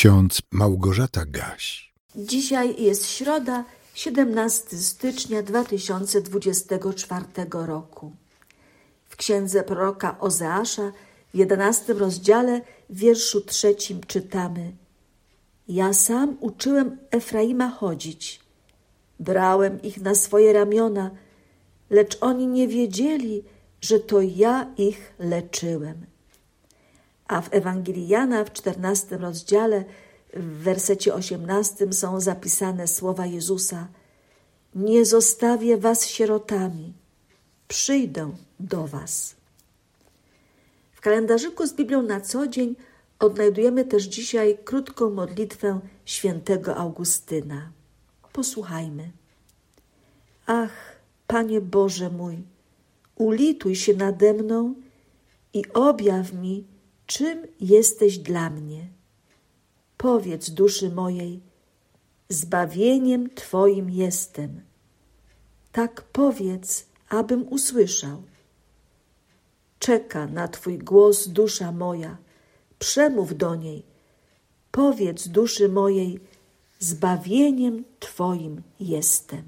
ksiądz Małgorzata Gaś. Dzisiaj jest środa, 17 stycznia 2024 roku. W księdze proroka Ozeasza w 11 rozdziale, w wierszu trzecim czytamy: Ja sam uczyłem Efraima chodzić, brałem ich na swoje ramiona, lecz oni nie wiedzieli, że to ja ich leczyłem. A w Ewangelii Jana w 14 rozdziale, w wersecie 18 są zapisane słowa Jezusa: Nie zostawię was sierotami, przyjdę do was. W kalendarzyku z Biblią na co dzień odnajdujemy też dzisiaj krótką modlitwę świętego Augustyna. Posłuchajmy. Ach, Panie Boże mój, ulituj się nade mną i objaw mi, czym jesteś dla mnie. Powiedz duszy mojej, zbawieniem Twoim jestem. Tak powiedz, abym usłyszał. Czeka na Twój głos dusza moja, przemów do niej. Powiedz duszy mojej, zbawieniem Twoim jestem.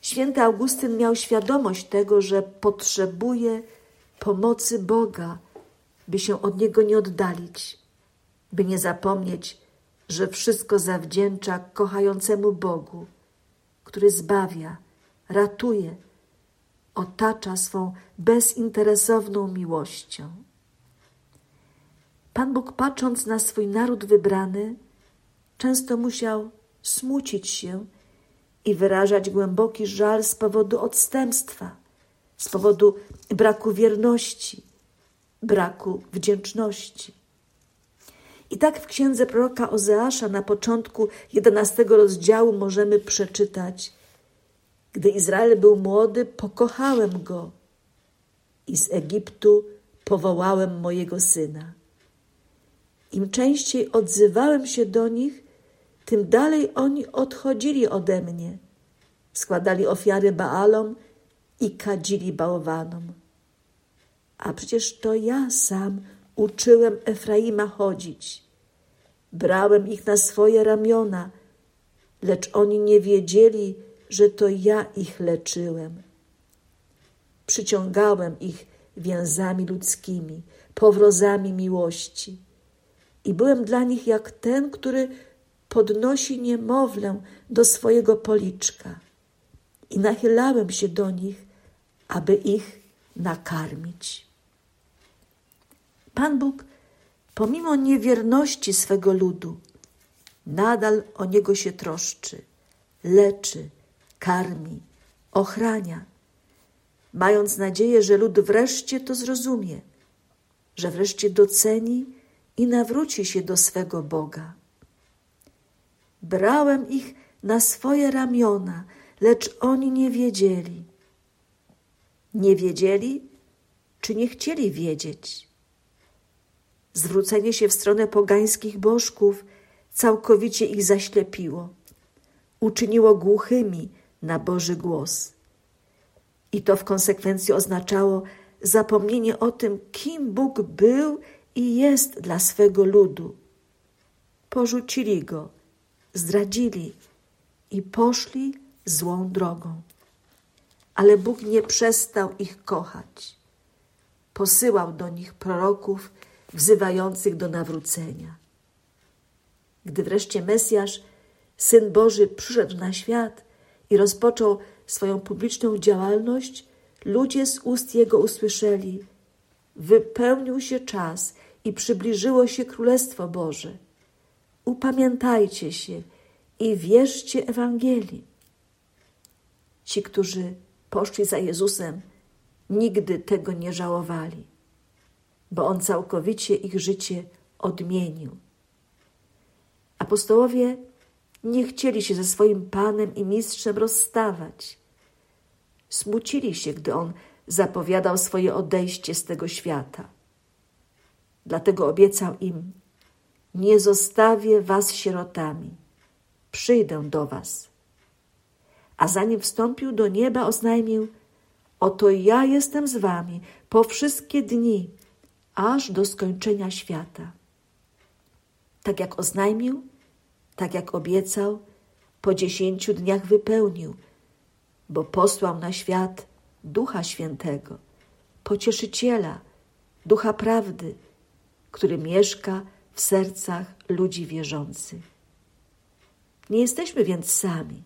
Święty Augustyn miał świadomość tego, że potrzebuje pomocy Boga, by się od Niego nie oddalić, by nie zapomnieć, że wszystko zawdzięcza kochającemu Bogu, który zbawia, ratuje, otacza swą bezinteresowną miłością. Pan Bóg, patrząc na swój naród wybrany, często musiał smucić się i wyrażać głęboki żal z powodu odstępstwa, z powodu braku wierności, braku wdzięczności. I tak w księdze proroka Ozeasza na początku jedenastego rozdziału możemy przeczytać: Gdy Izrael był młody, pokochałem go i z Egiptu powołałem mojego syna. Im częściej odzywałem się do nich, tym dalej oni odchodzili ode mnie. Składali ofiary Baalom i kadzili bałwanom. A przecież to ja sam uczyłem Efraima chodzić. Brałem ich na swoje ramiona, lecz oni nie wiedzieli, że to ja ich leczyłem. Przyciągałem ich więzami ludzkimi, powrozami miłości. I byłem dla nich jak ten, który podnosi niemowlę do swojego policzka. I nachylałem się do nich, aby ich nakarmić. Pan Bóg, pomimo niewierności swego ludu, nadal o niego się troszczy, leczy, karmi, ochrania, mając nadzieję, że lud wreszcie to zrozumie, że wreszcie doceni i nawróci się do swego Boga. Brałem ich na swoje ramiona, lecz oni nie wiedzieli. Nie wiedzieli, czy nie chcieli wiedzieć. Zwrócenie się w stronę pogańskich bożków całkowicie ich zaślepiło, uczyniło głuchymi na Boży głos. I to w konsekwencji oznaczało zapomnienie o tym, kim Bóg był i jest dla swego ludu. Porzucili go, zdradzili i poszli złą drogą. Ale Bóg nie przestał ich kochać. Posyłał do nich proroków wzywających do nawrócenia. Gdy wreszcie Mesjasz, Syn Boży, przyszedł na świat i rozpoczął swoją publiczną działalność, ludzie z ust Jego usłyszeli: Wypełnił się czas i przybliżyło się Królestwo Boże. Upamiętajcie się i wierzcie Ewangelii. Ci, którzy poszli za Jezusem, nigdy tego nie żałowali bo On całkowicie ich życie odmienił. Apostołowie nie chcieli się ze swoim Panem i Mistrzem rozstawać. Smucili się, gdy On zapowiadał swoje odejście z tego świata. Dlatego obiecał im: Nie zostawię was sierotami, przyjdę do was. A zanim wstąpił do nieba, oznajmił: Oto ja jestem z wami po wszystkie dni, aż do skończenia świata. Tak jak oznajmił, tak jak obiecał, po dziesięciu dniach wypełnił, bo posłał na świat Ducha Świętego, Pocieszyciela, Ducha Prawdy, który mieszka w sercach ludzi wierzących. Nie jesteśmy więc sami,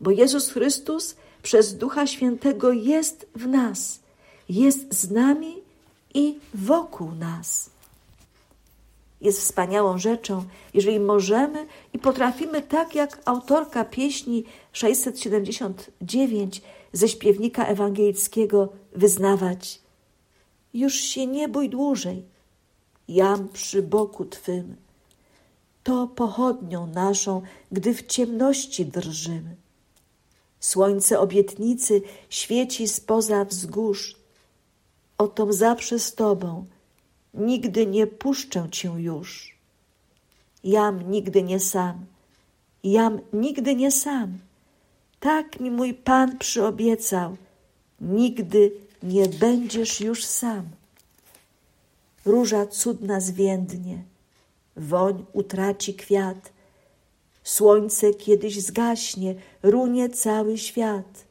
bo Jezus Chrystus przez Ducha Świętego jest w nas, jest z nami i wokół nas. Jest wspaniałą rzeczą, jeżeli możemy i potrafimy, tak jak autorka pieśni 679 ze śpiewnika ewangelickiego, wyznawać: Już się nie bój dłużej, jam przy boku twym. To pochodnią naszą, gdy w ciemności drżymy. Słońce obietnicy świeci spoza wzgórz. Otom zawsze z Tobą, nigdy nie puszczę Cię już. Jam nigdy nie sam, jam nigdy nie sam. Tak mi mój Pan przyobiecał, nigdy nie będziesz już sam. Róża cudna zwiędnie, woń utraci kwiat, Słońce kiedyś zgaśnie, runie cały świat.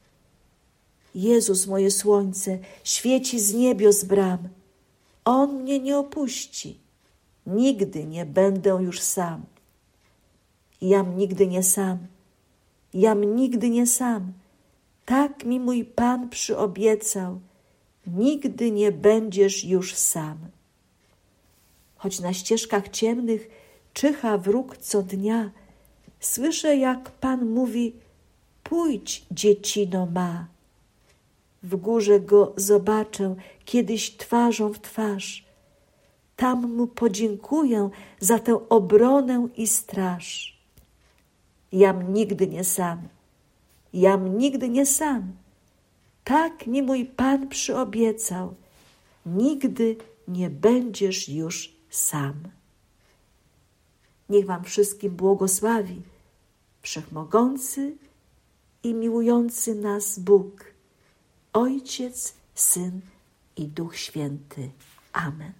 Jezus, moje słońce, świeci z niebios bram. On mnie nie opuści. Nigdy nie będę już sam. Jam nigdy nie sam. Jam nigdy nie sam. Tak mi mój Pan przyobiecał. Nigdy nie będziesz już sam. Choć na ścieżkach ciemnych czyha wróg co dnia, Słyszę, jak Pan mówi: Pójdź, dziecino ma. W górze go zobaczę kiedyś twarzą w twarz. Tam mu podziękuję za tę obronę i straż. Jam nigdy nie sam, jam nigdy nie sam. Tak mi mój Pan przyobiecał. Nigdy nie będziesz już sam. Niech Wam wszystkim błogosławi wszechmogący i miłujący nas Bóg, Ojciec, Syn i Duch Święty. Amen.